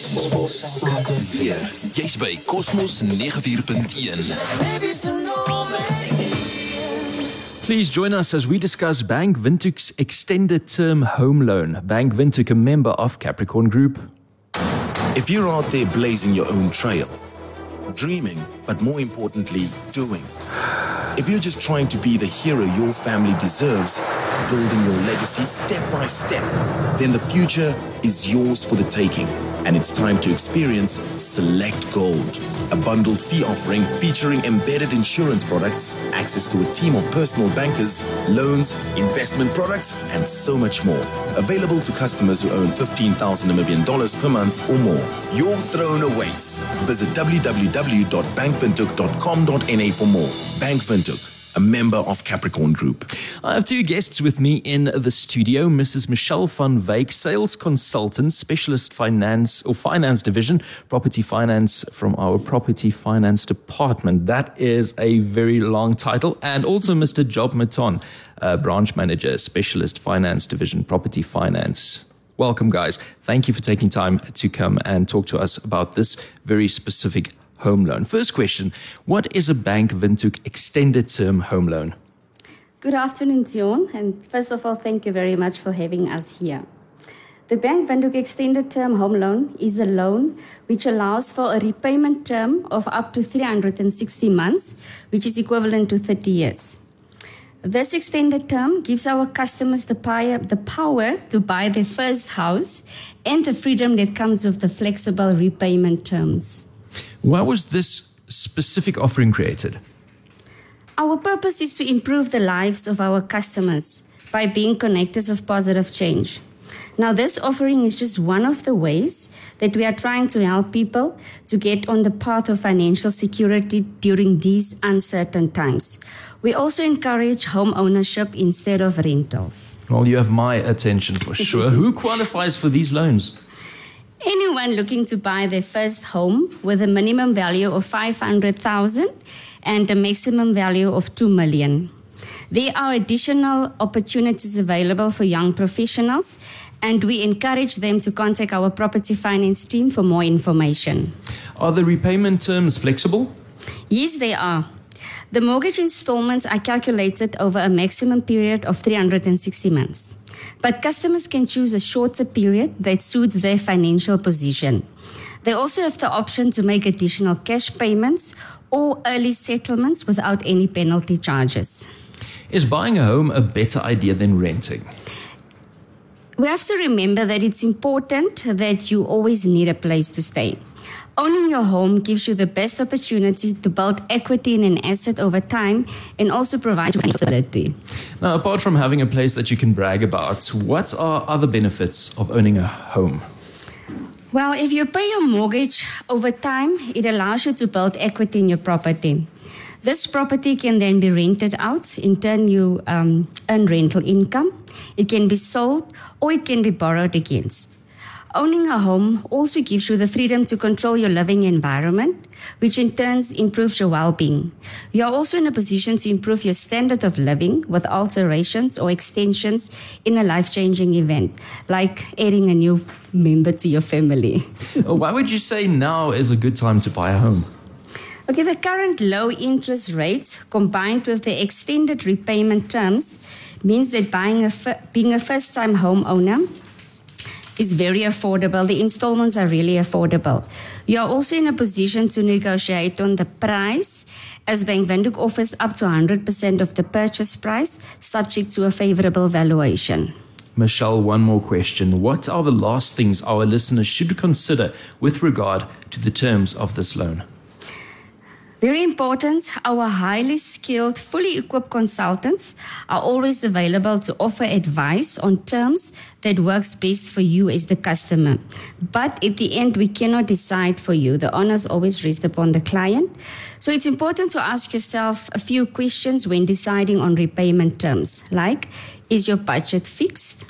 Weer. Jy's by Cosmos 94.1. Please join us as we discuss Bank Windhoek's extended term home loan. Bank Windhoek, a member of Capricorn Group. If you're out there blazing your own trail, dreaming, but more importantly, doing. If you're just trying to be the hero your family deserves, building your legacy step by step, then the future is yours for the taking. And it's time to experience Select Gold, a bundled fee offering featuring embedded insurance products, access to a team of personal bankers, loans, investment products, and so much more. Available to customers who own 15,000 Namibian dollars per month or more. Your throne awaits. Visit www.bankwindhoek.com.na for more. Bank a member of Capricorn Group. I have two guests with me in the studio Mrs. Michelle van Wyk, sales consultant, specialist finance or finance division, property finance from our property finance department. That is a very long title. And also Mr. Job Maton, uh, branch manager, specialist finance division, property finance. Welcome, guys. Thank you for taking time to come and talk to us about this very specific home loan. First question What is a Bank Windhoek extended term home loan? Good afternoon, Dion, and first of all, thank you very much for having us here. The Bank Windhoek Extended Term Home Loan is a loan which allows for a repayment term of up to 360 months, which is equivalent to 30 years. This extended term gives our customers the, pi- the power to buy their first house and the freedom that comes with the flexible repayment terms. Why was this specific offering created? Our purpose is to improve the lives of our customers by being connectors of positive change. Now, this offering is just one of the ways that we are trying to help people to get on the path of financial security during these uncertain times. We also encourage home ownership instead of rentals. Well, you have my attention for sure. Who qualifies for these loans? Anyone looking to buy their first home with a minimum value of 500,000 and a maximum value of 2 million. There are additional opportunities available for young professionals and we encourage them to contact our property finance team for more information. Are the repayment terms flexible? Yes, they are. The mortgage installments are calculated over a maximum period of 360 months. But customers can choose a shorter period that suits their financial position. They also have the option to make additional cash payments or early settlements without any penalty charges. Is buying a home a better idea than renting? We have to remember that it's important that you always need a place to stay. Owning your home gives you the best opportunity to build equity in an asset over time and also provide you stability. Now, apart from having a place that you can brag about, what are other benefits of owning a home? Well, if you pay your mortgage over time, it allows you to build equity in your property. This property can then be rented out. In turn, you um, earn rental income. It can be sold or it can be borrowed against. Owning a home also gives you the freedom to control your living environment, which in turn improves your well being. You are also in a position to improve your standard of living with alterations or extensions in a life changing event, like adding a new member to your family. Why would you say now is a good time to buy a home? Okay, the current low interest rates combined with the extended repayment terms means that buying a being a first time homeowner is very affordable. The installments are really affordable. You are also in a position to negotiate on the price as Bank Windhoek offers up to 100% of the purchase price subject to a favorable valuation. Michelle, one more question. What are the last things our listeners should consider with regard to the terms of this loan? Very important, our highly skilled, fully equipped consultants are always available to offer advice on terms that works best for you as the customer. But at the end, we cannot decide for you. The honors always rest upon the client. So it's important to ask yourself a few questions when deciding on repayment terms, like is your budget fixed?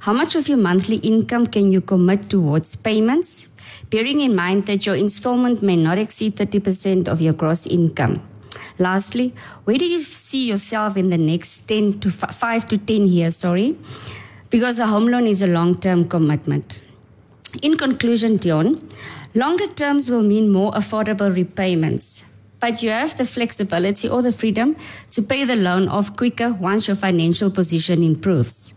How much of your monthly income can you commit towards payments? Bearing in mind that your installment may not exceed 30% of your gross income. Lastly, where do you see yourself in the next 10 to 5 to 10 years, sorry? Because a home loan is a long-term commitment. In conclusion, Dion, longer terms will mean more affordable repayments, but you have the flexibility or the freedom to pay the loan off quicker once your financial position improves.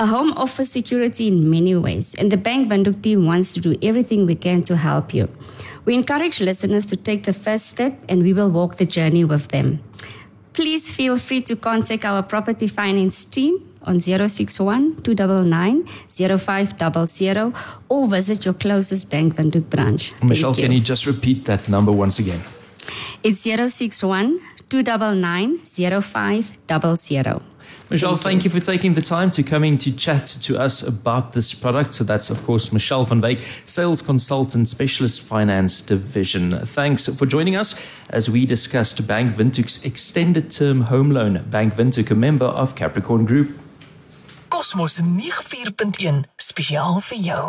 A home offers security in many ways, and the Bank Windhoek team wants to do everything we can to help you. We encourage listeners to take the first step, and we will walk the journey with them. Please feel free to contact our property finance team on 061 299 0500 or visit your closest Bank Windhoek branch. Michelle, can you just repeat that number once again? It's 061 299 0500. Michelle, thank, Thank you. for taking the time to coming to chat to us about this product. So that's, of course, Michelle van Wyk, Sales Consultant, Specialist Finance Division. Thanks for joining us as we discussed Bank Windhoek's extended term home loan. Bank Windhoek, a member of Capricorn Group. Cosmos 94.1 spesiaal vir jou.